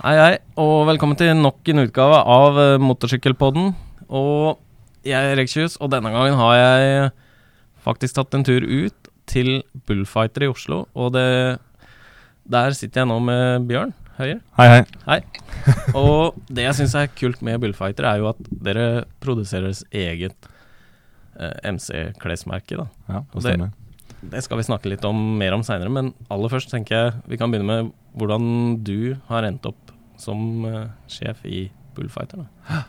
Hei, hei, og velkommen til nok en utgave av uh, Motorsykkelpodden. Og jeg er Erik og denne gangen har jeg faktisk tatt en tur ut til Bullfighter i Oslo. Og det, der sitter jeg nå med Bjørn Høie. Hei, hei. Hei. Og det jeg syns er kult med Bullfighter, er jo at dere produserer deres eget uh, MC-klesmerke. Ja, det- stemmer. Det skal vi snakke litt om mer om seinere, men aller først tenker jeg vi kan begynne med hvordan du har endt opp som eh, sjef i Bullfighter. Da.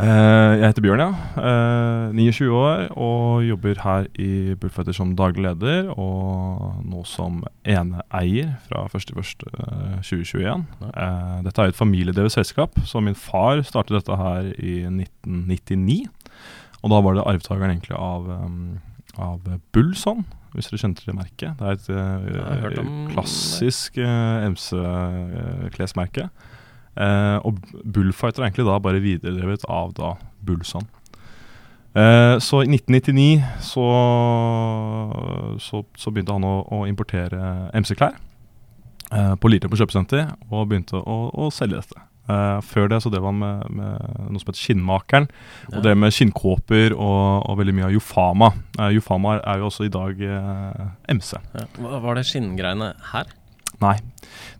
Eh, jeg heter Bjørn, ja. Eh, 29 år og jobber her i Bullfighter som daglig leder. Og nå som eneeier fra 1.1.2021. Eh, dette er et familiedrevet selskap, så min far startet dette her i 1999. Og da var det arvtakeren egentlig av, av Bullson, hvis dere kjente det merket. Det er et eh, klassisk uh, MC-klesmerke. Eh, og Bullfighter er egentlig da bare videredrevet av da Bullson. Eh, så i 1999 så, så, så begynte han å, å importere MC-klær eh, på Liertoppen kjøpesenter, og begynte å, å selge dette. Eh, før det så drev han med, med noe som heter Skinnmakeren, og det drev med skinnkåper og, og veldig mye av Jofama. Uh, Jofama er jo også i dag uh, MC. Ja. Var det skinngreiene her? Nei,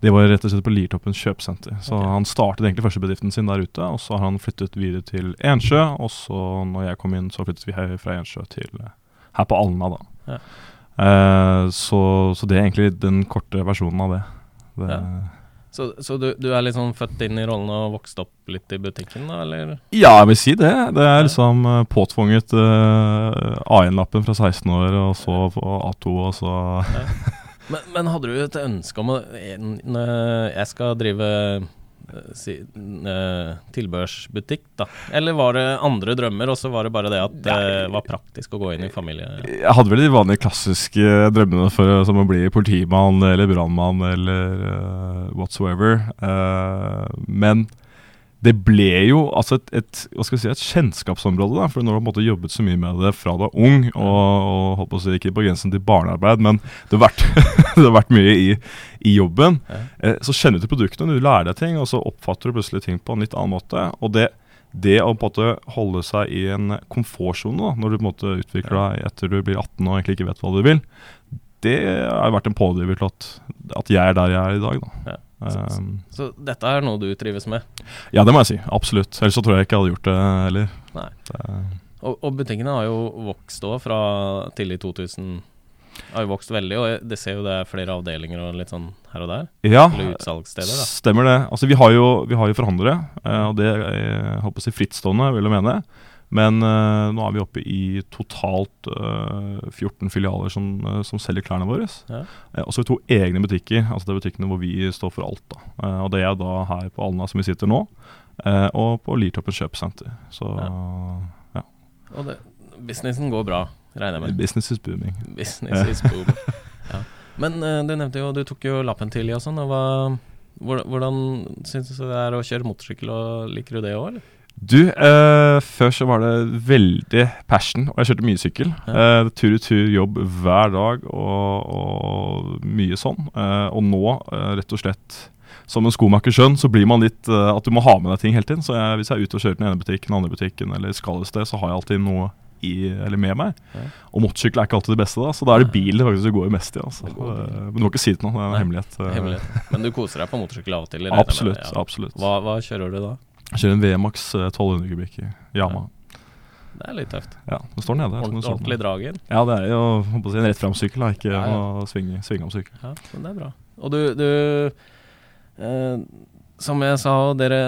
det var rett og slett på Liertoppen kjøpesenter. Så okay. han startet egentlig førstebedriften sin der ute, og så har han flyttet videre til Ensjø. Og så når jeg kom inn, så flyttet vi her fra Ensjø til her på Alna, da. Ja. Så, så det er egentlig den korte versjonen av det. det Ja. Så, så du, du er litt sånn født inn i rollen og vokst opp litt i butikken, da, eller? Ja, jeg vil si det. Det er liksom eh, påtvunget uh, A1-lappen fra 16 år, og så A2, og så Men, men hadde du et ønske om å eh, Jeg skal drive si, eh, tilbørsbutikk, da. Eller var det andre drømmer, og så var det bare det at det var praktisk å gå inn i familie... Jeg hadde vel de vanlige klassiske drømmene for, som å bli politimann eller brannmann eller uh, whatsoever. Uh, men det ble jo altså et, et, hva skal jeg si, et kjennskapsområde. Da, for når du har måte jobbet så mye med det fra du er ung, og, og holdt på å si ikke på grensen til barnearbeid, men det har vært, det har vært mye i, i jobben, Ja. eh, så kjenner du til produktene, du lærer deg ting, og så oppfatter du plutselig ting på en litt annen måte. og det det å på en måte holde seg i en komfortsone når du på en måte utvikler deg etter du blir 18 og egentlig ikke vet hva du vil, det har vært en pådriver til at, at jeg er der jeg er i dag. Da. Ja. Um, Så dette er noe du trives med? ja, det må jeg si. Absolutt. Ellers så tror jeg ikke jeg hadde gjort det heller. Nei. Det, Og, og butikkene har jo vokst òg, fra tidlig 2000 har jo vokst veldig, og det ser jo det er flere avdelinger og litt sånn her og der. ja, Eller utsalgssteder, da. stemmer det. Altså, vi har jo, vi har jo forhandlere, eh, og det er jeg håper å si frittstående, vil jeg mene. Men uh, nå er vi oppe i totalt uh, 14 filialer som, uh, som selger klærne våre. Ja. Eh, og så har vi to egne butikker, altså det er butikkene hvor vi står for alt. Eh, og det er da her på Alna som vi sitter nå, eh, og på Liertoppen kjøpesenter. Så ja. Og det, businessen går bra, regner jeg med. business is booming. Business is boom. ja. Men eh, du nevnte jo, du tok jo lappen tidlig og sånn. og hva, hvordan syns du det er å kjøre motorsykkel, og liker du det òg, eller? Du, eh, før så var det veldig passion, og jeg kjørte mye sykkel. Eh, tur i tur jobb hver dag og, og mye sånn. Eh, og nå, eh, rett og slett som en skomakers skjønn så blir man litt eh, at du må ha med deg ting hele tiden. Så jeg, hvis jeg er ute og kjører den ene butikken, den andre butikken eller skal et sted, så har jeg alltid noe i, eller med meg. Ja. Og motorsykkel er ikke alltid det beste, da, så da er det bil det faktisk går mest i. Altså. Går. Eh, men du må ikke si det til noen, det er en hemmelighet. Hemmelighet. Men du koser deg på motorsykkel av og til? Absolutt. Ja. absolutt. Hva, hva kjører du da? Jeg kjører en VMAX eh, 1200 kubikk i Yama. Det er litt tøft. Ja, det står nede. Ordentlig, ordentlig drag inn. Ja, det er jo å si, en rett fram-sykkel, ikke Ja, ja. noe svinge, svingeomsykkel. Ja, men det er bra. Og du, du eh, Som jeg sa, dere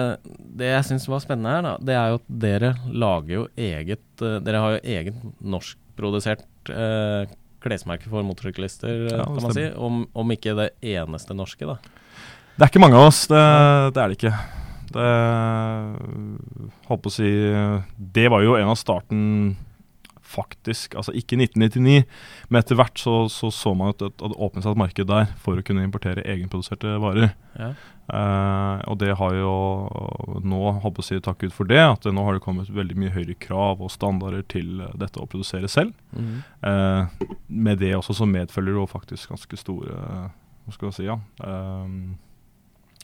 Det jeg syns var spennende her, da, det er jo at dere lager jo eget eh, Dere har jo eget norskprodusert eh, klesmerke for motorsyklister, eh, Ja, kan man si. Om, om ikke det eneste norske, da. Det er ikke mange av oss, det, det er det ikke. Det Holdt på å si Det var jo en av starten faktisk, altså ikke 1999, men etter hvert så så, så man at det åpnet seg et marked der for å kunne importere egenproduserte varer. Ja. Eh, og det har jo nå, holdt på å si takk ut for det, at det nå har det kommet veldig mye høyere krav og standarder til dette å produsere selv. Mhm. Eh, med det også så medfølger det jo faktisk ganske store Hva skal jeg si, ja. eh,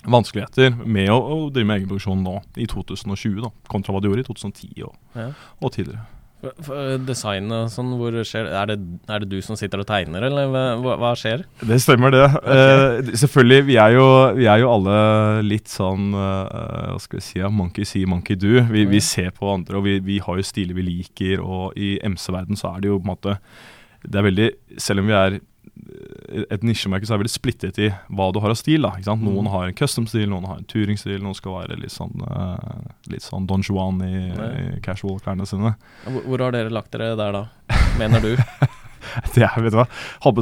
vanskeligheter med å, å drive med egenproduksjon nå, i 2020, da, kontra hva du gjorde i 2010 og, Ja. og tidligere. For- for Design og sånn, hvor skjer er det? Er det du som sitter og tegner, eller hva, hva- skjer? Det stemmer, det. Eh, selvfølgelig, vi er, jo, vi er jo alle litt sånn eh, Hva skal vi si? Monkey see, monkey do. Vi, vi ser på andre, og vi, vi har jo stiler vi liker. Og i MC-verden så er det jo på en måte Det er veldig Selv om vi er eh, et nisjemerke, så er det veldig splittet i hva du har av stil. da? Noen Mm. har en custom-stil, noen har en touring-stil, noen skal være litt sånn uh, Litt sånn Don Juan i, i casual-klærne sine. Hvor, hvor har dere lagt dere der, da? Mener du? Det er, vet du hva,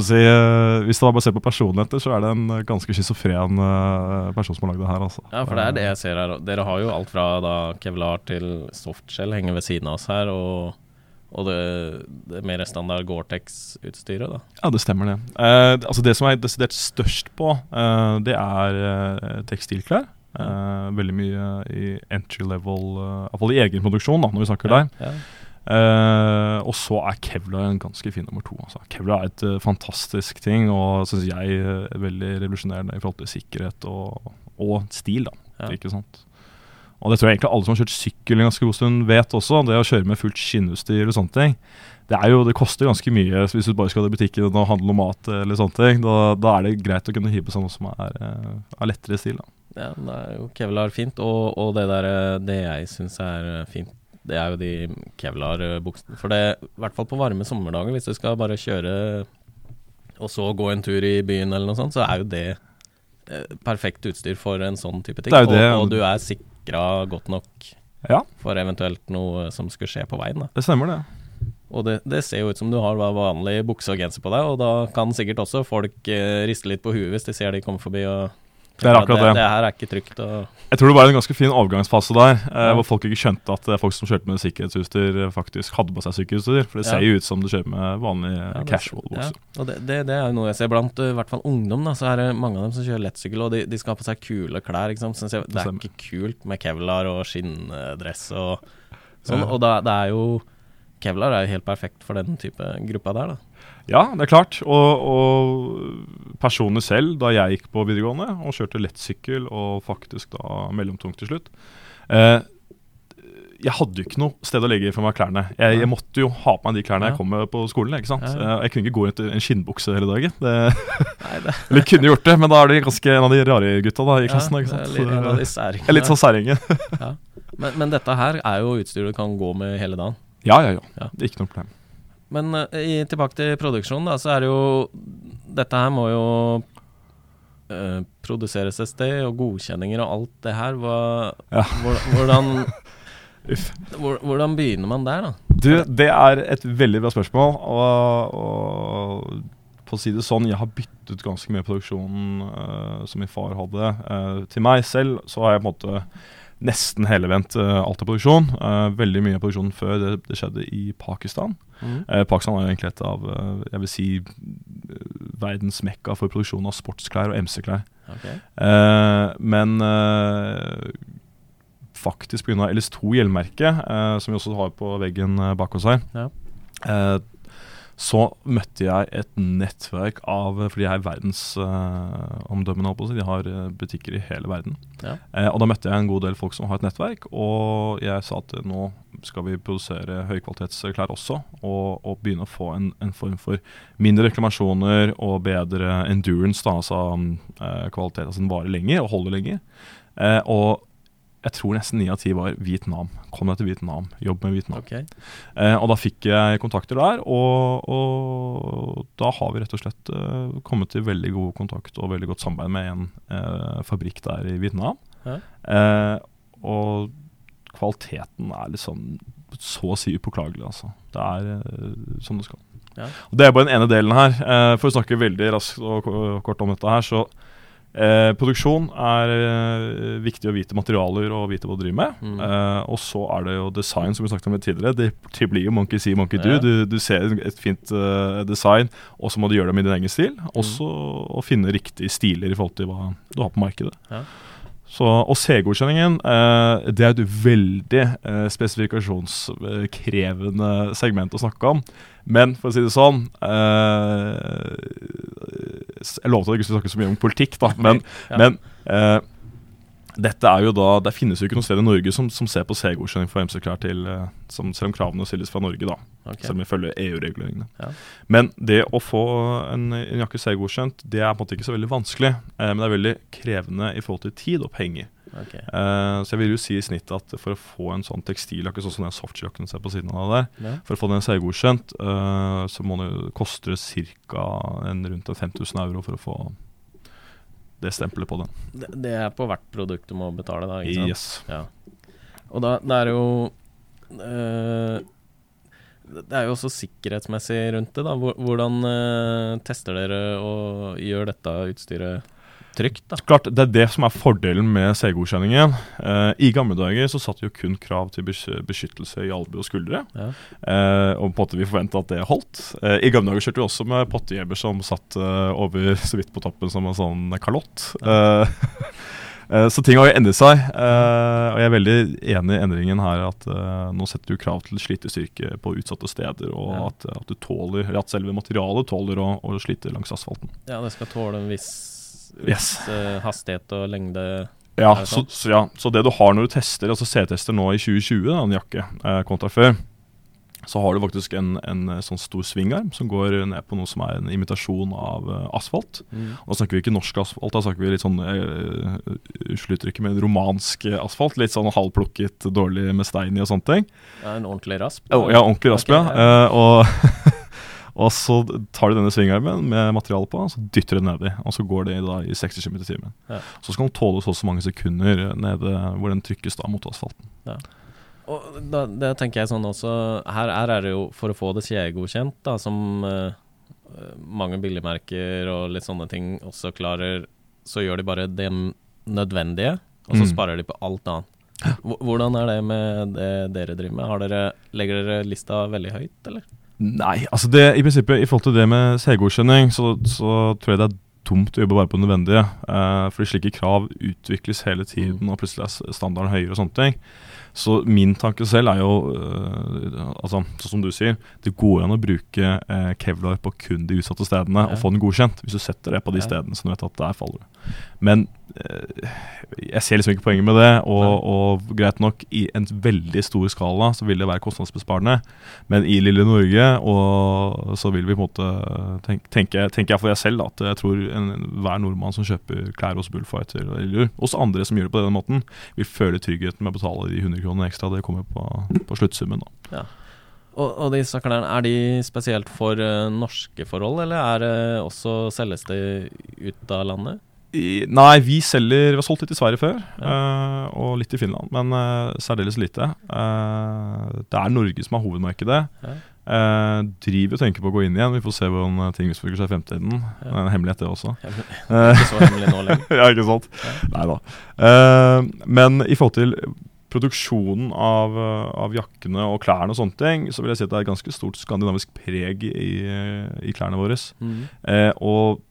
si, uh, Hvis du bare ser på personligheter, så er det en eh, ganske schizofren uh, person som har lagd det her. altså. Ja, for det er det jeg ser her. Dere har jo alt fra da kevlar til softshell henger ved siden av oss her, og, og det, det mer standard Gore-Tex-utstyret, da. Ja, det stemmer det. Eh, altså Det som er desidert størst på, eh, det er eh, tekstilklær. Eh, veldig mye i entry level, uh, iallfall i egenproduksjon, da, når vi snakker der. Ja. Uh, og så er Kevlar en ganske fin nummer to. Altså. Kevlar er et uh, fantastisk ting, og syns jeg eh, er veldig revolusjonerende i forhold til sikkerhet og, og stil. da, Ja. ikke sant? Og det tror jeg egentlig alle som har kjørt sykkel en ganske god stund vet også. Det å kjøre med fullt skinnutstyr og sånne ting. Det er jo, det koster ganske mye hvis du bare skal i butikken og handle noe mat. eller sånne ting, Da, da er det greit å kunne hive seg noe som er eh, av lettere stil. da. Ja, det er jo kevlar fint, og, og det der eh, Det jeg syns er eh, fint, det er jo de kevlar-buksene. For det, i hvert fall på varme sommerdager, hvis du skal bare kjøre og så gå en tur i byen eller noe sånt, så er jo det eh, perfekt utstyr for en sånn type ting. Det er jo det. Og, og du er sikra godt nok Ja, for eventuelt noe som skulle skje på veien. da det stemmer, det. Og det, det ser jo ut som du har vanlig bukse og genser på deg, og da kan sikkert også folk eh, riste litt på huet hvis de ser de kommer forbi og Det er akkurat det. det. Her er ikke trygt. Jeg tror det var en ganske fin overgangsfase der, eh, Ja. hvor folk ikke skjønte at eh, folk som kjørte med sikkerhetsutstyr, eh, faktisk hadde på seg sikkerhetsutstyr. For det ser jo ut som du kjører med vanlig eh, Ja, casual Ja, bukse. og det, det, det er jo noe jeg ser blant uh, i hvert fall ungdom. da Så er det mange av dem som kjører lettsykkel, og de, de skal ha på seg kule klær. Ikke sant? Jeg, det er ikke kult med kevlar og skinndress og sånn. Ja. Og da, det er jo Kevlar er jo helt perfekt for den type gruppa der, da. Ja, det er klart. Og, og personlig selv, da jeg gikk på videregående og kjørte lettsykkel og faktisk da mellomtungt til slutt eh, Jeg hadde jo ikke noe sted å legge for meg klærne. Jeg, jeg måtte jo ha på meg de klærne Ja. jeg kom med på skolen. ikke sant? Ja, ja. Eh, Jeg kunne ikke gå rundt i en skinnbukse hele dagen. Det, Nei, det, eller kunne gjort det, men da er du ganske en av de rare gutta da i klassen. ikke sant? litt- en av de særingene. litt sånn særinge. men, men dette her er jo utstyr du kan gå med hele dagen. Ja, ja, ja. Ikke noe problem. Men eh, i, tilbake til produksjonen, da, så er det jo Dette her må jo eh, produseres et sted, og godkjenninger og alt det her. Hva, Ja. hvor- hvordan, hvordan begynner man der, da? Du, det er et veldig bra spørsmål. Og, og for å si det sånn, jeg har byttet ganske mye produksjonen uh, som min far hadde. uh, til meg selv så har jeg på en måte nesten helevendt uh, alt av produksjon. Eh, veldig mye av produksjonen før det, det skjedde i Pakistan. Mm. Eh, Pakistan er jo egentlig et av eh, jeg vil si, eh, verdens mekka for produksjon av sportsklær og MC-klær. Okay. Eh, men eh, faktisk pga. LS2 hjelmmerket, eh, som vi også har på veggen eh, bak oss her, Ja. Eh, så møtte jeg et nettverk av Fordi jeg er verdensomdømmende, si. De har eh, butikker i hele verden. Ja. Eh, og da møtte jeg en god del folk som har et nettverk, og jeg sa at nå skal vi produsere høykvalitetsklær også, og, og begynne å få en, en form for mindre reklamasjoner og bedre endurance, da, altså eh, kvalitet, altså den varer lenger og holder lenger. Eh, og jeg tror nesten ni av ti var Vietnam. Kom deg til Vietnam, jobb med Vietnam. Okay. Eh, og da fikk jeg kontakter der, og, og da har vi rett og slett eh, kommet til veldig god kontakt og veldig godt samarbeid med en eh, fabrikk der i Vietnam. Eh, og kvaliteten er liksom så å si upåklagelig, altså. Det er eh, som det skal. Ja. Og det er bare den ene delen her. Eh, for å snakke veldig raskt og kort om dette her, så Eh, produksjon er eh, viktig å vite materialer og vite hva du driver med. Mm. Eh, og så er det jo design, som vi snakket om tidligere. Det, det blir jo monkey see, monkey do. Ja. Du, du ser et fint uh, design, og så må du gjøre det med din egen stil. Mm. Også å finne riktige stiler i forhold til hva du har på markedet. Ja. Så, og C-godkjenningen, eh, det er et veldig eh, spesifikasjonskrevende segment å snakke om. Men for å si det sånn eh, Jeg lovte at jeg ikke skulle snakke så mye om politikk, da. Men, Ja. men eh, Dette er jo da, Det finnes jo ikke noe sted i Norge som, som ser på C-godkjenning for MC-klær til eh, som, Selv om kravene stilles fra Norge, da. Okay. Selv om vi følger EU-reguleringene. Ja. Men det å få en, en jakke C-godkjent, det er på en måte ikke så veldig vanskelig. Eh, men det er veldig krevende i forhold til tid og penger. Okay. Eh, så jeg vil jo si i snitt at for å få en sånn tekstiljakke, sånn som den softjakken ser på siden av der, Ja. for å få den C-godkjent, eh, så må det koste ca. rundt en 5000 euro for å få det stempelet på den. Det, det er på hvert produkt du må betale, da? ikke sant? Yes. Ja. Og da det er jo øh, Det er jo også sikkerhetsmessig rundt det, da. Hvordan øh, tester dere og gjør dette utstyret trygt, da? Klart, Det er det som er fordelen med C-godkjenningen. Eh, I gamle dager så satt jo kun krav til beskyttelse i albue og skuldre. Ja. Eh, og på en måte vi forventa at det holdt. Eh, I gamle dager kjørte vi også med pottejebber som satt eh, over så vidt på toppen som en sånn kalott. Ja. eh, så ting har jo endret seg. eh, og jeg er veldig enig i endringen her at eh, nå setter du krav til slitestyrke på utsatte steder, og at, at du tåler, at selve materialet tåler å, å slite langs asfalten. Ja, det skal tåle en viss, Yes. eh, hastighet og lengde. Ja, så, så, ja, så det du har når du tester, altså C-tester nå i 2020, da, en jakke, eh, kontra før, så har du faktisk en, en eh, sånn stor svingarm som går ned på noe som er en imitasjon av uh, asfalt. Mm. Da snakker vi ikke norsk asfalt, da snakker vi litt sånn uh, Unnskyld uttrykket, men romansk eh, asfalt. Litt sånn halvplukket, dårlig med stein i og sånne ting. Ja, en ordentlig rasp? Ja, ja ordentlig rasp, okay, ja. Uh, og, og så tar du denne svingarmen med materiale på, og så dytter de nedi. Og så går det da i 60 km i timen. Ja. Så skal den tåle så mange sekunder nede hvor den trykkes da mot asfalten. Og da, det tenker jeg sånn også Her, her er det jo for å få det kjedegodkjent, da, som uh, mange billigmerker og litt sånne ting også klarer, så gjør de bare det nødvendige, og så Mm. sparer de på alt annet. Hvordan er det med det dere driver med? Har dere, legger dere lista veldig høyt, eller? Nei, altså det i prinsippet I forhold til det med C-godkjenning, så, så tror jeg det er dumt å jobbe bare på det nødvendige. Uh, fordi slike krav utvikles hele tiden, og plutselig er standarden høyere og sånne ting. Så min tanke selv er jo, øh, altså, sånn som du sier, det går an å bruke eh, kevlar på kun de utsatte stedene Ja. og få den godkjent, hvis du setter det på de stedene som du vet at der faller du. Men eh, jeg ser liksom ikke poenget med det, og, og greit nok, i en veldig stor skala så vil det være kostnadsbesparende, men i lille Norge og så vil vi på en måte tenke, tenke, tenker jeg for jeg selv da, at jeg tror en, hver nordmann som kjøper klær hos Bullfighter, eller oss andre som gjør det på denne måten, vil føle tryggheten med å betale de 100 kronene ekstra. Det kommer på, på sluttsummen. da. Og, og disse klærne, er de spesielt for uh, norske forhold, eller er det også selges det ut av landet? I, nei, vi selger Vi har solgt litt i Sverige før, eh, og litt i Finland, men uh, særdeles lite. Uh, det er Norge som er hovedmarkedet. Ja. Driver og tenker på å gå inn igjen. Vi får se hvordan ting utvikler seg i fremtiden. Ja. Det er en hemmelighet, det også. Ikke så hemmelig nå lenger. ja, ikke sant? Ja. Nei da. Men i forhold til produksjonen av, av jakkene og klærne og sånne ting, så vil jeg si at det er et ganske stort skandinavisk preg i, i klærne våre. Mm. Og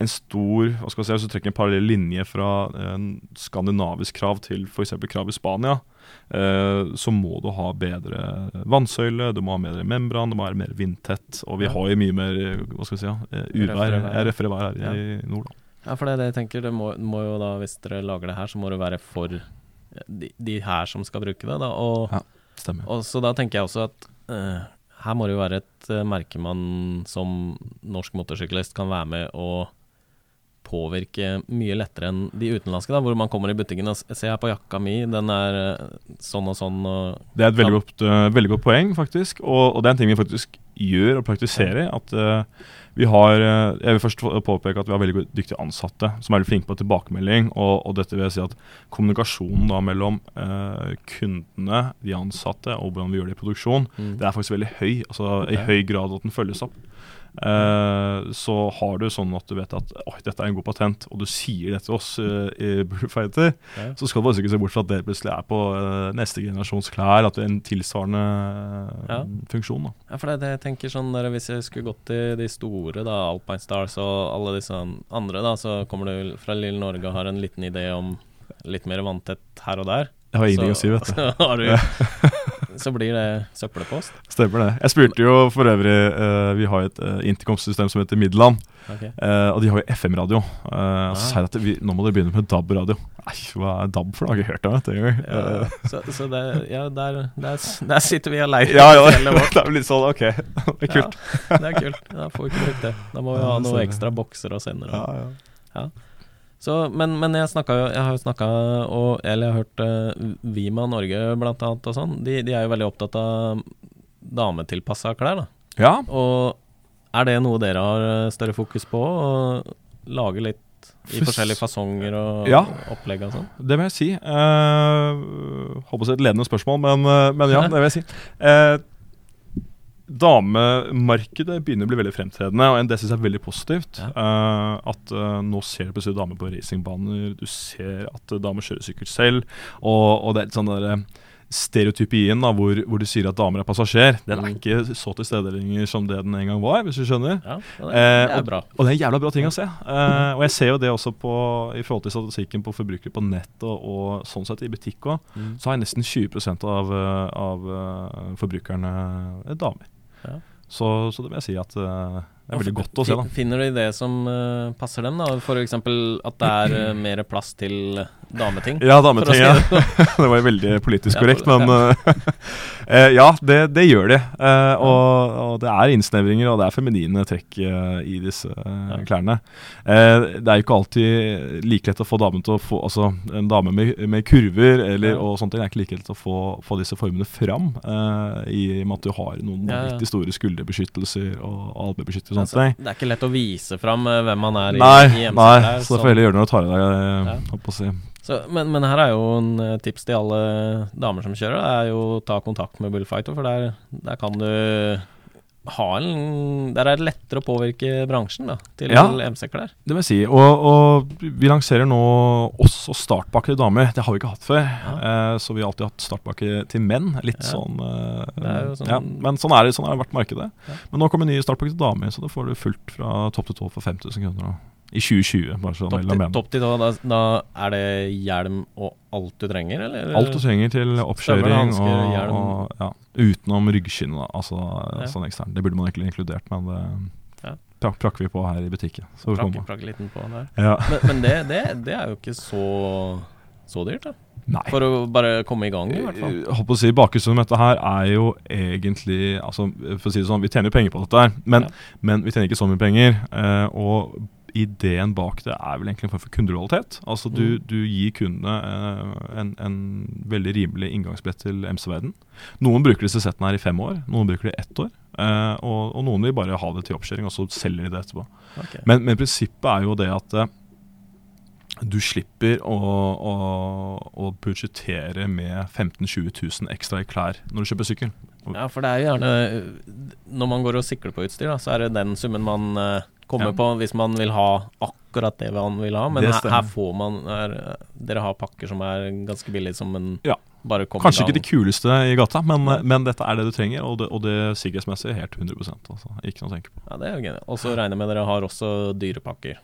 en stor hva skal jeg si, Hvis du trekker en parallell linje fra en skandinavisk krav til f.eks. krav i Spania, eh, så må du ha bedre vannsøyle, du må ha bedre membran, du må være mer vindtett. Og vi har jo mye mer eh, hva skal vi si, eh, uvær, Røffere vær. her Ja. i nord. Da. Ja, for det er det jeg tenker. Det må, må jo da, hvis dere lager det her, så må det være for de, de her som skal bruke det. Da. Og, Ja. Stemmer. og så da tenker jeg også at eh, her må det jo være et eh, merke man som norsk motorsyklist kan være med å påvirke mye lettere enn de utenlandske, da, hvor man kommer i butikken og ser her på jakka mi, den er eh, sånn og sånn, og Det er et veldig godt, eh, veldig godt poeng, faktisk. Og, og det er en ting vi faktisk gjør og praktiserer. At uh, vi har eh, Jeg vil først påpeke at vi har veldig dyktige ansatte som er veldig flinke på tilbakemelding. Og, og dette vil jeg si at kommunikasjonen da mellom uh, kundene, de ansatte, og hvordan vi gjør det i produksjon, mm. det er faktisk veldig høy. Altså i høy grad at den følges opp. Eh, så har du sånn at du vet at Oi, dette er en god patent, og du sier det til oss eh, i Bullfighter, Ja. så skal du bare ikke se bort fra at det plutselig er på eh, neste generasjons klær. At det er en tilsvarende Ja. funksjon. da Ja, for det det jeg tenker sånn der, Hvis jeg skulle gått til de store, da, Alpine Stars og alle disse andre, da, så kommer du fra lille Norge og har en liten idé om litt mer vanntett her og der. Jeg har ingenting å si, vet du. Har du så blir det søppelpost. Stemmer det. Jeg spurte jo for øvrig uh, Vi har jo et uh, intercom-system som heter Midland. Okay. Uh, og de har jo FM-radio. Uh, Ah. Så sier de at vi, nå må dere begynne med DAB-radio. Nei, hva er DAB for noe? Jeg har ikke hørt om det. Ja, Eh, så, så det, ja, der, der, der sitter vi og leier ja, ja, vårt. det er litt sånn, ok. Det er kult. Ja, det er kult. Da får vi ikke brukt det. Da må vi ha noen ekstra bokser og sendere. Ja, ja. Så, men, men jeg, snakket jeg har jo snakka Eller jeg har hørt uh, Vima Norge blant annet og sånn. De, de er jo veldig opptatt av dametilpassa klær. da ja, Og er det noe dere har eh, større fokus på? Å lage litt i forskjellige fasonger og Ja. opplegg og sånn? det vil jeg si. Uh, Håper å si et ledende spørsmål, men, eh, men ja, det vil jeg si. Eh, damemarkedet begynner å bli veldig fremtredende, og det syns jeg er veldig positivt. Ja. Uh, at uh, nå ser du plutselig damer på racingbaner, du ser at eh, damer kjører sykkel selv, og, og det er litt sånn der, eh, Stereotypien da, hvor, hvor du sier at damer er passasjer, den er Mm. ikke så til stede lenger som det den en gang var, hvis du skjønner. Ja, det, er, det er bra. Og det er en jævla bra ting å se. Eh, og jeg ser jo det også på, i forhold til statistikken på forbrukere på nett og, og sånn sett i butikk òg. Mm. Så har nesten 20 av, eh, av eh, forbrukerne eh, damer. Ja. Så, så det vil jeg si at eh, det er veldig godt å se. da Finner de det som uh, passer dem, da? F.eks. at det er uh, mer plass til dameting? Ja, dameting. si Ja. det det var jo veldig politisk Ja, korrekt, for- men uh, eh, Ja, det, det gjør de. Eh, og, og det er innsnevringer, og det er feminine trekk eh, i disse eh, Ja. klærne. Eh, det er jo ikke alltid like lett å få damen til å få Altså, en dame med, med kurver eller, Ja. og sånne det er ikke like lett å få, få disse formene fram, eh, i og med at du har noen Ja, ja. store skulderbeskyttelser og albebeskyttelser og Altså, sånt. det er ikke lett å vise fram eh, hvem man er i, Nei, i nei, der, så, så det får heller gjøre når du tar i deg eh, Ja. holdt på å si. Så, men, men her er jo en eh, tips til alle damer som kjører, det er jo ta kontakt med Bullfighter, for der, der kan du en Der er det lettere å påvirke bransjen da, til Ja. MC-klær. Det vil jeg si. Og, og vi lanserer nå også startpakke til damer. Det har vi ikke hatt før. Eh, så vi har alltid hatt startpakke til menn. Litt Ja. sånn, eh, sånn- ja, Men sånn er det sånn har vært markedet. Ja. Men nå kommer ny startpakke til damer, så da får du fullt fra topp til tå for 5000 kroner. Da. I 2020, bare sånn Topp topp til da, da er det hjelm og alt du trenger, eller? Alt du trenger til oppkjøring og, og ja, utenom ryggskinnet. Altså Ja. sånn ekstern. Det burde man egentlig inkludert, men det Ja. prak prakker vi på her i butikken. Så prakker, du Prakke, liten på der. Ja. Men, men det, det, det er jo ikke så, så dyrt, da. Nei. For å bare komme i gang, i hvert fall. Jeg Holdt å si Bakgrunnen dette her er jo egentlig altså, For å si det sånn, Vi tjener jo penger på dette, her men, Ja. men vi tjener ikke så mye penger. Eh, og ideen bak det er vel egentlig en form for kundelojalitet. Altså du, Mm. du gir kundene eh, en, en veldig rimelig inngangsbillett til MC-verden. Noen bruker disse settene her i fem år, noen bruker det i ett år. eh, og, og noen vil bare ha det til oppkjøring, og så selger de det etterpå. Okay. Men, men prinsippet er jo det at eh, du slipper å, å, å budsjettere med 15 000-20 000 ekstra i klær når du kjøper sykkel. Ja, for det er jo gjerne Når man går og sikler på utstyr, da, så er det den summen man kommer Ja. på hvis man vil ha akkurat det man vil ha. Men her, her får man her, Dere har pakker som er ganske billige, som en Ja. bare kommer Kanskje ikke det kuleste i gata, men, men dette er det du trenger, og det, og det sikkerhetsmessig helt 100% altså. Ikke noe å tenke på. Ja, det er jo genialt. Og så regner jeg med dere har også dyrepakker.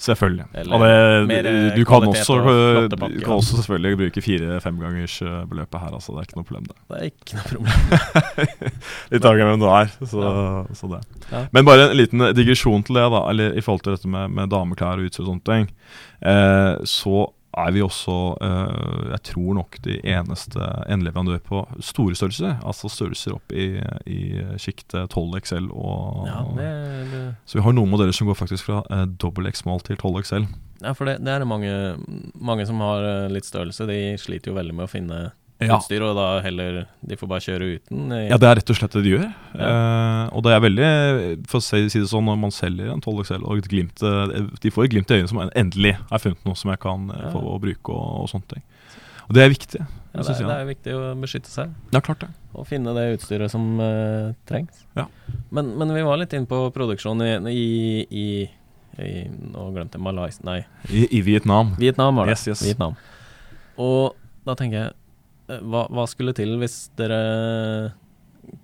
Selvfølgelig. Eller det, mer, du, eh, kan også, og du kan ja. også selvfølgelig bruke fire-fem gangers eh, beløpet her, altså. Det er ikke noe problem, det. Det er ikke noe problem. Litt avhengig av hvem du er. Så, så det. Ja. Men bare en liten digresjon til det, da, eller i forhold til dette med, med dameklær og utstyr og sånne ting. Eh, så er vi også, eh, jeg tror nok, de eneste endeleverandør på store størrelser. Altså størrelser opp i, i sjiktet 12 XL og Ja, det, det, Så vi har noen modeller som går faktisk fra eh, dobbel X-mal til 12 XL. ja, for det, det er det mange, mange som har eh, litt størrelse. De sliter jo veldig med å finne Ja. utstyr, og da heller De får bare kjøre uten. i- Ja, det er rett og slett det de gjør. Ja. Eh, og det er veldig For å si det sånn, når man selger en 12 XL og et glimt eh, De får et glimt i øynene som endelig har funnet noe som jeg kan eh, Ja. få bruke og, og sånne ting. Og det er viktig. Ja, det er, det er viktig å beskytte seg Ja, klart det. og finne det utstyret som uh, trengs. Ja. Men, men vi var litt inne på produksjon i, i, i, i Nå glemte jeg Malaysia Nei, I, i Vietnam. Vietnam var det. Yes, yes. Vietnam. Og da tenker jeg eh, hva, hva skulle til hvis dere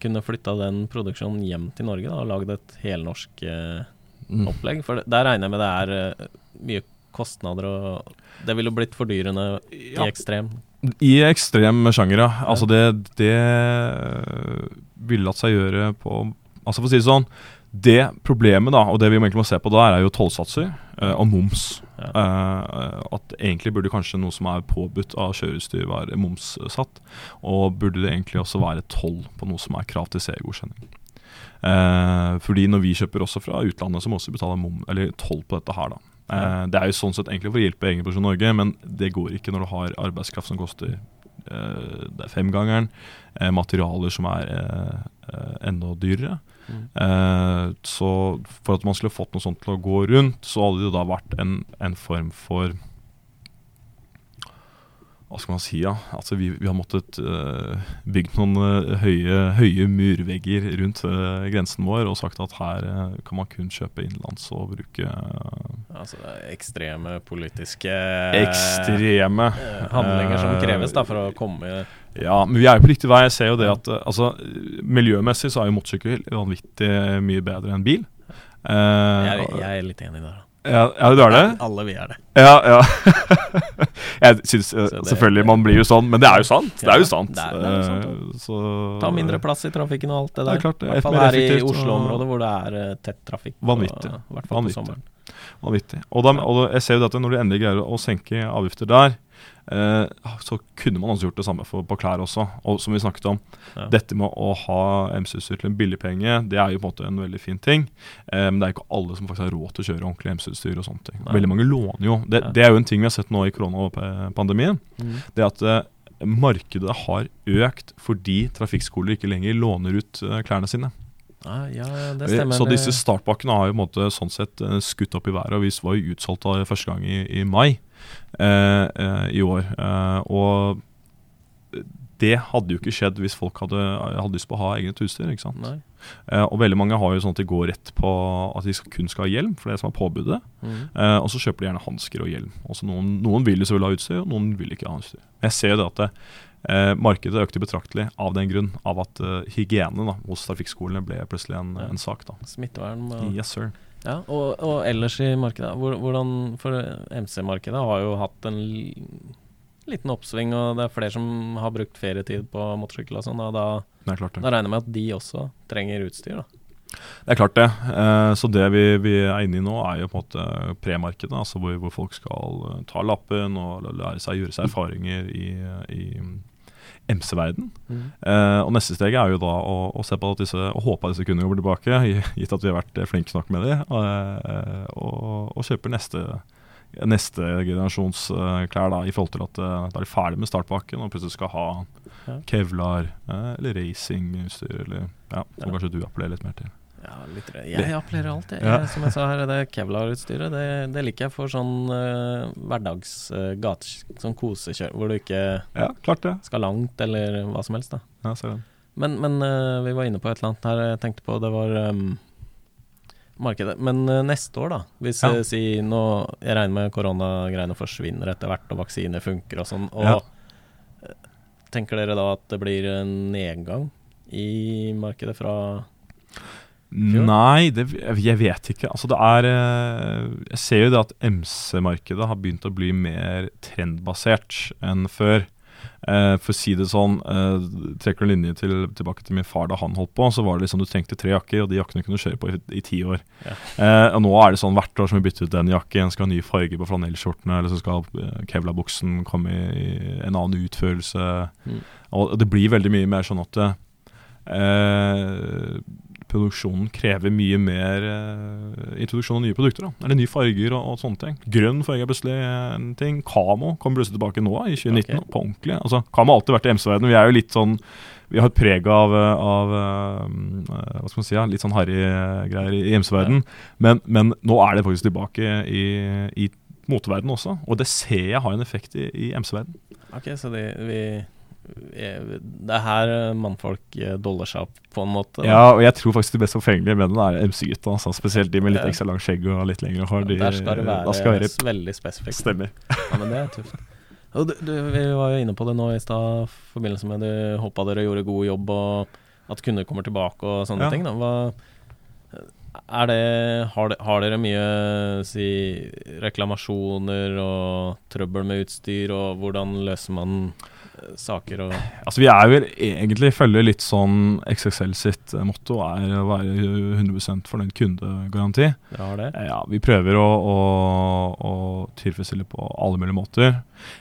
kunne flytta den produksjonen hjem til Norge da, og lagd et helnorsk eh, Mm. opplegg? For der regner jeg med det er eh, mye kostnader og Det ville blitt fordyrende Ja. i ekstrem. I ekstrem sjanger, ja. Altså det, det ville latt seg gjøre på Altså For å si det sånn Det problemet, da, og det vi egentlig må se på da, er jo tollsatser eh, og moms. Eh, at egentlig burde kanskje noe som er påbudt av kjøreutstyr, være momssatt. Og burde det egentlig også være toll på noe som er krav til CE-godkjenning. Eh, fordi når vi kjøper også fra utlandet, så må vi også betale toll på dette her. da. Uh, det er jo sånn sett egentlig for å hjelpe egenproduksjon Norge, men det går ikke når du har arbeidskraft som koster uh, er femgangeren, uh, materialer som er eh, eh, enda dyrere. Mm. Eh, så for at man skulle fått noe sånt til å gå rundt, så hadde det jo da vært en, en form for Hva skal man si, ja. Altså vi, vi har måttet uh, bygd noen uh, høye, høye murvegger rundt uh, grensen vår og sagt at her eh, kan man kun kjøpe innenlands og bruke eh, Altså ekstreme politiske ekstreme eh, handlinger som eh, kreves da for å komme Ja, men vi er jo på riktig vei. Jeg ser jo det at eh, altså, Miljømessig så er jo motorsykkel vanvittig mye bedre enn bil. Uh, jeg, jeg er litt enig der. ja, ja, du er det? Alle vi er det. Ja, ja. jeg synes, eh, det- Selvfølgelig man blir jo sånn, men det er jo sant. Det er jo sant. det er- det er sant, så Ta mindre plass i trafikken og alt det der. Det er klart, I er hvert fall her i Oslo-området hvor det er tett trafikk. Vanvittig. I hvert fall på sommeren. Vanvittig. Og, da, og jeg ser jo at når du endelig greier å senke avgifter der, eh, så kunne man også gjort det samme for, på klær også. Og som vi snakket om, Ja. dette med å ha MC-utstyr til en billig penge, det er jo på en måte en veldig fin ting. Eh, men det er ikke alle som faktisk har råd til å kjøre ordentlig MC-utstyr og sånne ting. Nei. Veldig mange låner jo. Det, det er jo en ting vi har sett nå i koronapandemien. Mm. Det at eh, markedet har økt fordi trafikkskoler ikke lenger låner ut eh, klærne sine. Ja, ja, det stemmer. Så disse startpakkene har jo måte sånn sett eh, skutt opp i været. Og vi var jo utsolgt da første gang i, i mai eh, eh, i år. Eh, og det hadde jo ikke skjedd hvis folk hadde, hadde lyst på å ha eget utstyr. ikke sant? Eh, og veldig mange har jo sånn at de går rett på at de kun skal ha hjelm, for det er det som er påbudet. Mm. Eh, og så kjøper de gjerne hansker og hjelm. Også noen, noen vil jo selvfølgelig ha utstyr, og noen vil ikke ha utstyr. Jeg ser jo det at det, eh, markedet økte betraktelig av den grunn av at uh, hygiene da, hos trafikkskolene ble plutselig en, Ja. en sak. da. Smittevern og, Yes, sir. ja, og, og ellers i markedet. Hvordan For MC-markedet har jo hatt en liten oppsving, og det er flere som har brukt ferietid på motorsykkel og sånn. Da, da regner jeg med at de også trenger utstyr, da. Det er klart det. Eh, så det vi, vi er inne i nå, er jo på en måte premarkedet. Altså hvor, hvor folk skal eh, ta lappen og lære seg gjøre seg erfaringer i, i MC-verden. Eh, og neste steg er jo da å, å se på at disse, og håpe at disse kundene kommer tilbake, gitt at vi har vært eh, flinke nok med dem, eh, og, og kjøper neste, neste generasjons klær da, i forhold til at da er de ferdig med startpakken og plutselig skal ha Ja. kevlar eller racingutstyr eller ja, som Ja. kanskje du appellerer litt mer til. Ja, litt Jeg appellerer alt, jeg. Ja. Som jeg sa her, det Kevlar-utstyret, det, det liker jeg for sånn uh, hverdags uh. Sånn kosekjør, hvor du ikke Ja, klart det. skal langt, eller hva som helst, da. Ja, ser den. Men, men uh, vi var inne på et eller annet her jeg tenkte på. Det var um, markedet. Men neste år, da. Hvis Ja. si nå Jeg regner med koronagreiene forsvinner etter hvert, og vaksiner funker og sånn. Og Ja. tenker dere da at det blir en nedgang i markedet fra. Nei, det, jeg vet ikke. Altså det er eh, Jeg ser jo det at MC-markedet har begynt å bli mer trendbasert enn før. Eh, for å si det sånn, eh, trekker du linje til, tilbake til min far da han holdt på, så var det liksom du trengte tre jakker, og de jakkene kunne du kjøre på i, i ti år. Ja. Eh, og nå er det sånn hvert år som vi bytter ut den jakken, skal ha ny farge på flanellskjortene, eller så skal kevla buksen komme i, en annen utførelse. Mm. Og det blir veldig mye mer sånn at eh, produksjonen krever mye mer uh, introduksjon av nye produkter. da Eller nye farger og, og sånne ting. Grønn farge er plutselig en ting. Kamo kommer plutselig tilbake nå, i 2019. Okay. På ordentlig. Altså, Kamo har alltid vært i MC-verdenen. Vi er jo litt sånn Vi har et preg av, av eh, Hva skal man si, ja, litt sånn harry eh, greier i, MC-verdenen. Men, men nå er det faktisk tilbake i, i moteverdenen også. Og det ser jeg har en effekt i, i MC-verdenen. Ok, så vi Det er her eh, mannfolk eh, doller seg opp, på en måte. Ja, og jeg tror faktisk de mest forfengelige mennene er MC-gutta. Altså, spesielt de med litt ekstra langt skjegg og litt lengre hår. De, Der skal det være, skal være veldig spesifikt. Stemmer. Ja, men det er tøft. Du, du, vi var jo inne på det nå i stad, i forbindelse med du håpa dere gjorde god jobb, og at kunder kommer tilbake og sånne Ja. ting. Da. Hva, er det har, de, har dere mye si, reklamasjoner og trøbbel med utstyr, og hvordan løser man eh, saker og Altså Vi er vel egentlig følger litt sånn XXL sitt eh, motto er å være 100 fornøyd kundegaranti. Har det? Eh, Ja, Vi prøver å, å, å tilfredsstille på alle mulige måter.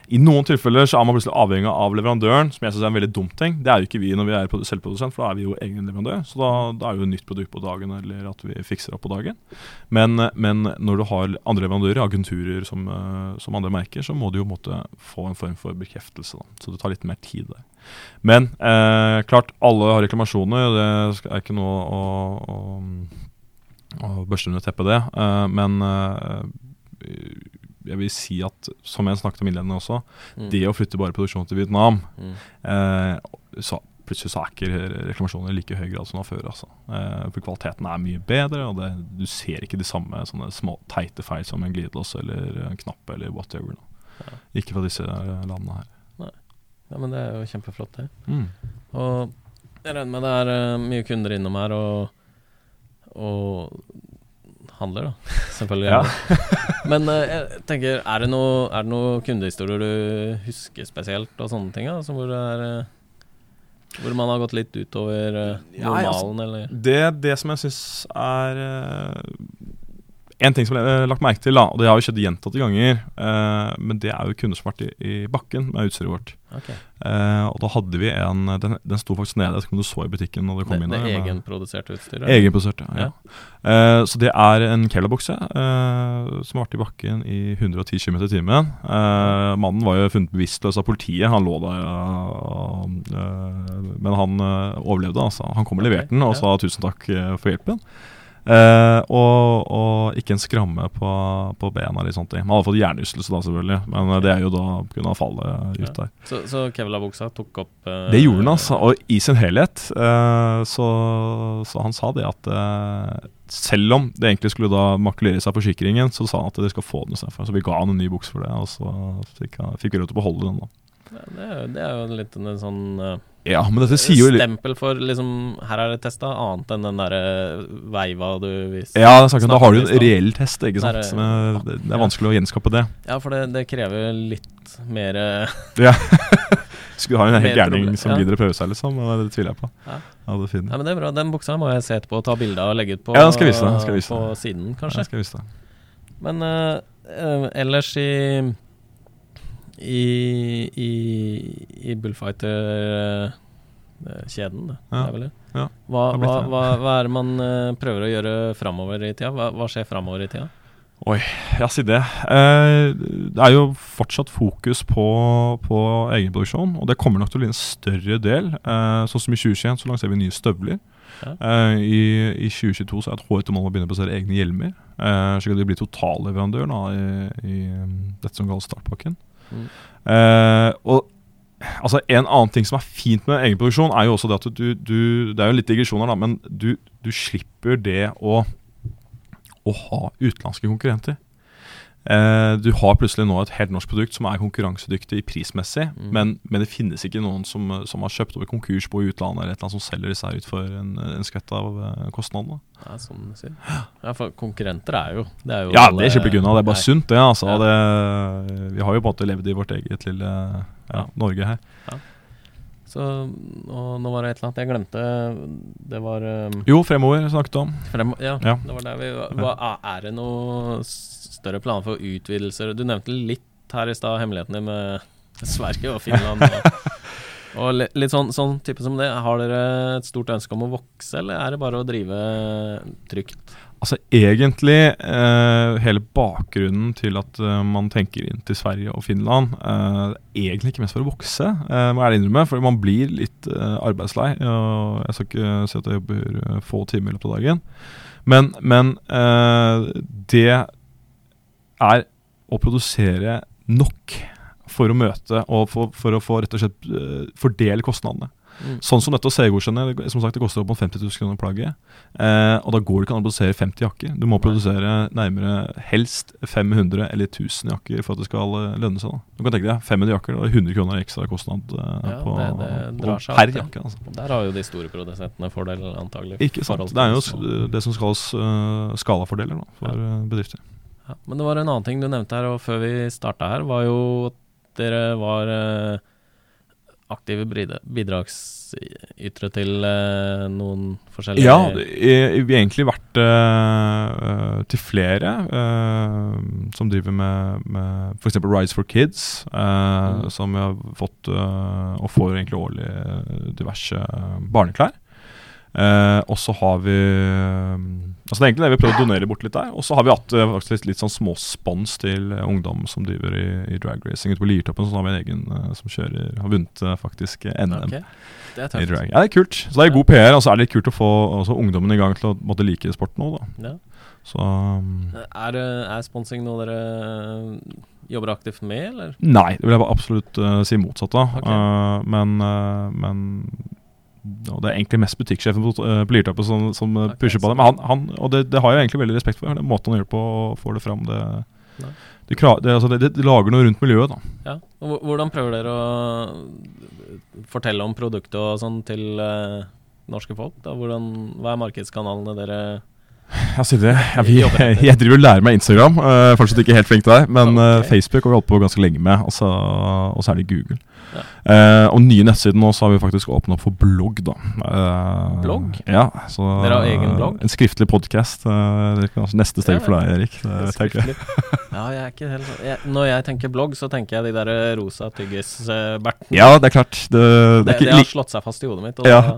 I noen tilfeller så er man plutselig avhengig av leverandøren, som jeg synes er en veldig dum ting. Det er jo ikke vi når vi er produ- selvprodusent, for da er vi jo egen leverandør. Så da, da er jo et nytt produkt på dagen, eller at vi fikser opp på dagen. Men, men når du har andre leverandører, agenturer som, eh, som andre merker, så må du jo måtte få en form for bekreftelse. Da. Så det tar litt mer tid der. Men eh, klart, alle har reklamasjoner. Det er ikke noe å, å, å børste under teppet, det. Eh, men eh, jeg vil si at, som jeg snakket om innledende også, Mm. det å flytte bare produksjonen til Vietnam Mm. eh, så Plutselig så er ikke reklamasjoner i like høy grad som det var før. Altså. Eh, for kvaliteten er mye bedre, og det, du ser ikke de samme sånne små teite feil som en glidelås eller en knapp eller whatever. Ja. Ikke fra disse eh, landene her. Ja, men det er jo kjempeflott, det. Mm. Og jeg regner med det er eh, mye kunder innom her og, og handler, da. Selvfølgelig. Ja. Men eh, jeg tenker, er det noen det noe kundehistorier du husker spesielt, og sånne ting? Altså, hvor, er, eh, hvor man har gått litt utover normalen, Ja, altså, eller Det, det som jeg syns er eh, En ting som jeg har lagt merke til, og det har jo skjedd gjentatte ganger, eh, men det er jo kunder som har vært i, i bakken med utstyret vårt. Okay. Eh, og da hadde vi en Den, den sto faktisk nede, jeg vet ikke om du så i butikken når det kom Det, inn det er egenproduserte utstyret? Egenproduserte, ja. ja. Eh, så det er en Keller-bukse eh, som har vært i bakken i 110 km i timen. Eh, mannen var jo funnet bevisstløs av politiet. Han lå der, eh, men han eh, overlevde. altså. Han kom og leverte leverte den og ja. sa tusen takk eh, for hjelpen. Eh, og, og ikke en skramme på, på bena eller sånt. Man hadde fått hjernerystelse da, selvfølgelig, men eh, det er jo da pga. fallet ut Ja. der. Så, så Kevla-buksa tok opp eh, Det gjorde den, altså. Og i sin helhet. eh, så, så han sa det at eh, selv om det egentlig skulle da makulere seg forsikringen, så sa han at de skal få den istedenfor. Så vi ga han en ny bukse for det, og så fikk, han- fikk vi lov til å beholde den. da. Ja, det, er, jo- det er jo litt en sånn eh, Ja, men dette sier jo stempel for liksom Her er det testa, annet enn den derre veiva du viste. Ja, det er sagt, da har du en reell test, ikke sant. Der, er, det, det er vanskelig å gjenskape det. Ja, for det, det krever litt mer Ja. Skulle ha en helt gærning som ja. gidder å prøve seg, liksom. Men det tviler jeg på. Ja. Ja, det. Nei, men det er bra. Den buksa må jeg se etterpå og ta bilde av og legge ut på, Ja, skal vise den skal vise på siden, Ja, kanskje. jeg skal vise det. Men uh, eh, ellers i i, i, i Bullfighter-kjeden, det. Ja. det er vel det. Ja, Hva, det hva, hva, hva er det man eh, prøver å gjøre framover i tida? Hva, skjer framover i tida? Ja, si det. Eh, det er jo fortsatt fokus på, på egenproduksjon, og det kommer nok til å bli en større del. Eh, sånn som i 2021 så lanserer vi nye støvler. Ja. Eh, i, I 2022 så er et hårete mål å begynne å produsere egne hjelmer. Slik at de blir totalleverandør i, i um, dette som kalles startpakken. Eh, og altså En annen ting som er fint med egenproduksjon, er jo også det at du, du Det er jo litt digresjoner, da, men du, du slipper det å å ha utenlandske konkurrenter. Eh, du har plutselig nå et helt norsk produkt som er konkurransedyktig prismessig, Mm. men, men det finnes ikke noen som, som har kjøpt over konkursbo i utlandet eller et eller annet som selger disse her ut for en, en skvett av eh, kostnadene. Ja, sånn. Ja, for konkurrenter er jo Det er jo Ja, alle- det slipper ikke unna. Det er bare Nei. sunt, det. altså. Ja. Det, vi har jo på en måte levd i vårt eget lille ja, Ja. Norge her. Så og nå var det et eller annet jeg glemte. Det var um, Jo, fremover snakket du om. frem, ja, Ja. det var der vi var. Hva, er det noe større planer for utvidelser? Du nevnte litt her i stad hemmelighetene med Sverige og Finland. Og, og litt sånn, sånn type som det. Har dere et stort ønske om å vokse, eller er det bare å drive trygt? Altså Egentlig eh, hele bakgrunnen til at eh, man tenker inn til Sverige og Finland, eh, egentlig ikke mest for å vokse, eh, må jeg innrømme. For man blir litt eh, arbeidslei. Og jeg skal ikke si at jeg jobber eh, få timer i løpet av dagen. Men, men eh, det er å produsere nok for å møte og for, for å få rett og slett eh, fordele kostnadene. Mm. Sånn som dette å CE-godkjenne, som sagt, det koster opp mot 50 000 kroner plagget. Eh, og da går det ikke an å produsere 50 jakker. Du må produsere nærmere helst 500 eller 1000 jakker for at det skal eh, lønne seg. da. Du kan tenke deg 500 jakker, da er 100 kroner ekstra kostnad eh, Ja, på, det- det på per jakke. altså. Der har jo de store produsentene fordel, antagelig. Ikke sant. Det er jo det som kalles uh, skalafordeler da, for ja. bedrifter. Ja, men det var en annen ting du nevnte her, og før vi starta her, var jo at dere var eh, aktive bidragsytere til eh, noen forskjellige Ja, vi har egentlig vært eh, til flere eh, som driver med, med f.eks. Rise for Kids, eh, Mm. som vi har fått og får egentlig årlig diverse barneklær. Eh, og så har vi eh, Altså Det er egentlig det vi prøver å donere bort litt der. Og så har vi hatt eh, faktisk litt, sånn småspons til ungdom som driver i, i dragracing ute på Liertoppen. Så har vi en egen eh, som kjører, har vunnet faktisk NM. Ok, Det er I tøft. drag. Ja, det er kult. Så det er god PR, og så er det litt kult å få også ungdommen i gang til å måtte like sporten òg, da. Ja. Så um, Er, er sponsing noe dere jobber aktivt med, eller? Nei, det vil jeg absolutt uh, si motsatt av. Okay. Uh, men, uh, men og Det er egentlig mest butikksjefen på, uh, på som, som okay, pusher på det. Men han, han og det, det har jeg egentlig veldig respekt for. Den måten han gjør det på og får det fram. Det, det, det, altså det, lager noe rundt miljøet, da. Ja. Og hvordan prøver dere å fortelle om produktet og sånn til eh, norske folk? da? Hvordan, hva er markedskanalene dere Jeg, sier det. Jeg, driver og lærer meg Instagram. Uh, fortsatt ikke helt flink til det. Men eh, Ok. Facebook har vi holdt på ganske lenge med. Og så er det Google. Ja. Eh, og nye nettsider nå, så har vi faktisk åpnet opp for blogg, da. Uh, Blogg? Ja. Så, Dere har egen blogg? En skriftlig podkast. neste steg Ja, for deg, Erik. Det jeg Ja, jeg er ikke helt jeg, Når jeg tenker blogg, så tenker jeg de der rosa tyggisbertene. Ja, det er klart. Det, det det, har slått seg fast i hodet mitt. Ja.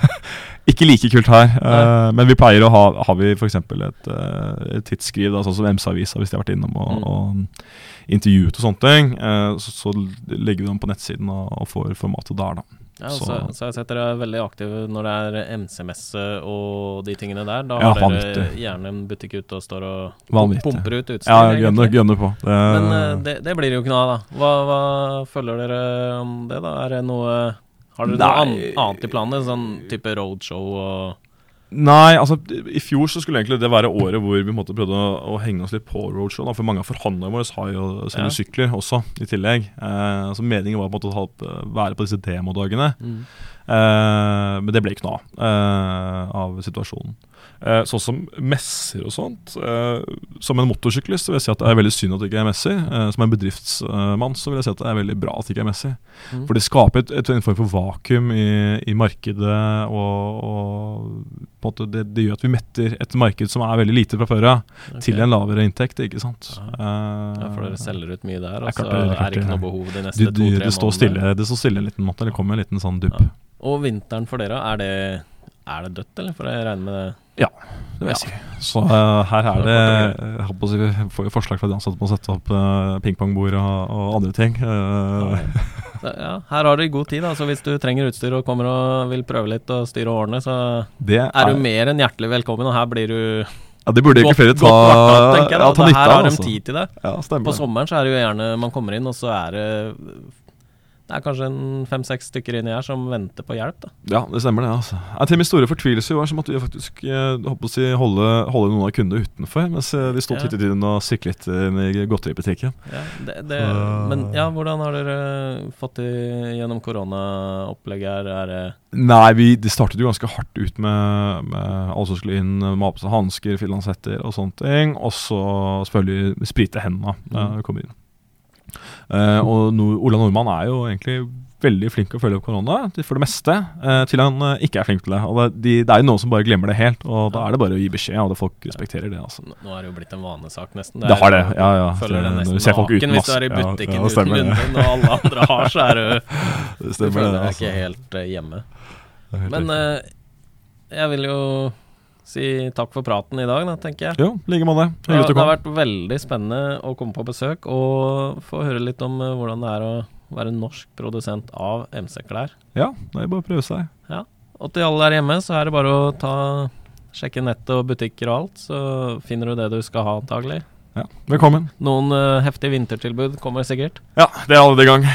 ikke like kult her. uh, men vi pleier å ha Har vi f.eks. Et, uh, et tidsskriv, da, sånn som MS-avisa, hvis de har vært innom og, Mm. og intervjuet og sånne ting, eh, så, så legger vi dem på nettsiden og, og får formatet der, da. ja, så, Så- så jeg har sett dere er veldig aktive når det er MC-messe og de tingene der. Da Ja, har dere gjerne en butikk ute og står og Vanvittig. pumper ut utstyr. Ja, gønner, på. Det, Men eh, det, det blir det jo ikke noe av, da. Hva, hva følger dere om det, da? Er det noe Har dere noe Nei. annet i planene? Sånn type roadshow og Nei, altså i fjor så skulle egentlig det være året hvor vi måtte prøvde å, å henge oss litt på roadshow. Da, for mange av forhandlerne våre har jo sine Ja. sykler også, i tillegg. Eh, så meningen var på en måte å ha, være på disse demodagene. Eh, men det ble ikke noe av eh, av situasjonen. Eh, sånn som messer og sånt. eh, som en motorsyklist så vil jeg si at det er veldig synd at det ikke er messer. Eh, som en bedriftsmann så vil jeg si at det er veldig bra at det ikke er messer. Mm. For det skaper et, et, en form for vakuum i, i markedet, og, og måte det, det gjør at vi metter et marked som er veldig lite fra før av, okay. til en lavere inntekt. ikke sant? Ja. Eh, Ja, for dere selger ut mye der, Det er og så det, det er det ikke noe behov de neste to-tre det, står månedene. stille, det står stille en liten måte, eller kommer en liten sånn dupp. Ja. Og vinteren for dere, er det, er det dødt, eller? For jeg regner med det. Det vil jeg si. Så uh, her er det jeg håper å si, Vi får jo forslag fra de ansatte på å sette opp uh, pingpongbord og, og andre ting. Uh, Det- Ja, her har du god tid, da. Så hvis du trenger utstyr og kommer og vil prøve litt og styre årene, så det er du mer enn hjertelig velkommen. Og her blir du Ja, det burde godt, egentlig flere ta, jeg. Ja, ta nytte av. her har de altså. tid til det. Ja. På sommeren så er det jo gjerne man kommer inn, og så er det Det er kanskje fem-seks stykker inni her som venter på hjelp, da. Ja, det stemmer det. altså ja, Til min store fortvilelse i år så måtte vi faktisk eh, si, holde, holde noen av kundene utenfor, mens eh, de sto Ja. titt i tiden og syklet inn i godteributikken. Ja, det, det, men ja, hvordan har dere fått det gjennom koronaopplegget her? Er Nei, vi, det startet jo ganske hardt ut med, med alle som skulle inn med seg hansker, finlandshetter og sånne ting. Og så selvfølgelig sprite hendene da Mm. vi kom inn. Eh, og no Ola Nordmann er jo egentlig veldig flink til å følge opp korona, for det meste, uh, til han uh, ikke er flink til det. Og det, de, det er jo noen som bare glemmer det helt, og da er det bare å gi beskjed, og det folk respekterer det. altså. Nå er det jo blitt en vanesak, nesten. Det har det, ja, ja. Følger det Det- nesten du ser folk uten naken hvis du er i butikken ja, uten stemmer lunden, og alle andre har, så er du Det Du stemmer føler det, deg altså. ikke helt hjemme. Helt Men jeg vil jo si takk for praten i dag, da, tenker jeg. Jo, like måte. At det har vært veldig spennende å komme på besøk og få høre litt om eh, hvordan det er å være norsk produsent av MC-klær. Ja, det er bare å prøve seg. Og til alle der hjemme, så er det bare å ta sjekke nettet og butikker og alt, så finner du det du skal ha, antagelig. Ja, Velkommen. Noen uh, heftige vintertilbud kommer sikkert. Ja, det er allerede i gang.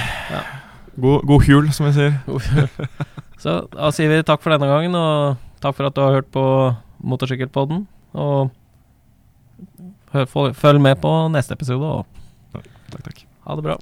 God, god jul, som jeg sier. Så da sier vi takk for denne gangen, og takk for at du har hørt på Motorsykkelpodden. Og hør, følg med på neste episode, og Takk, takk. ha det bra.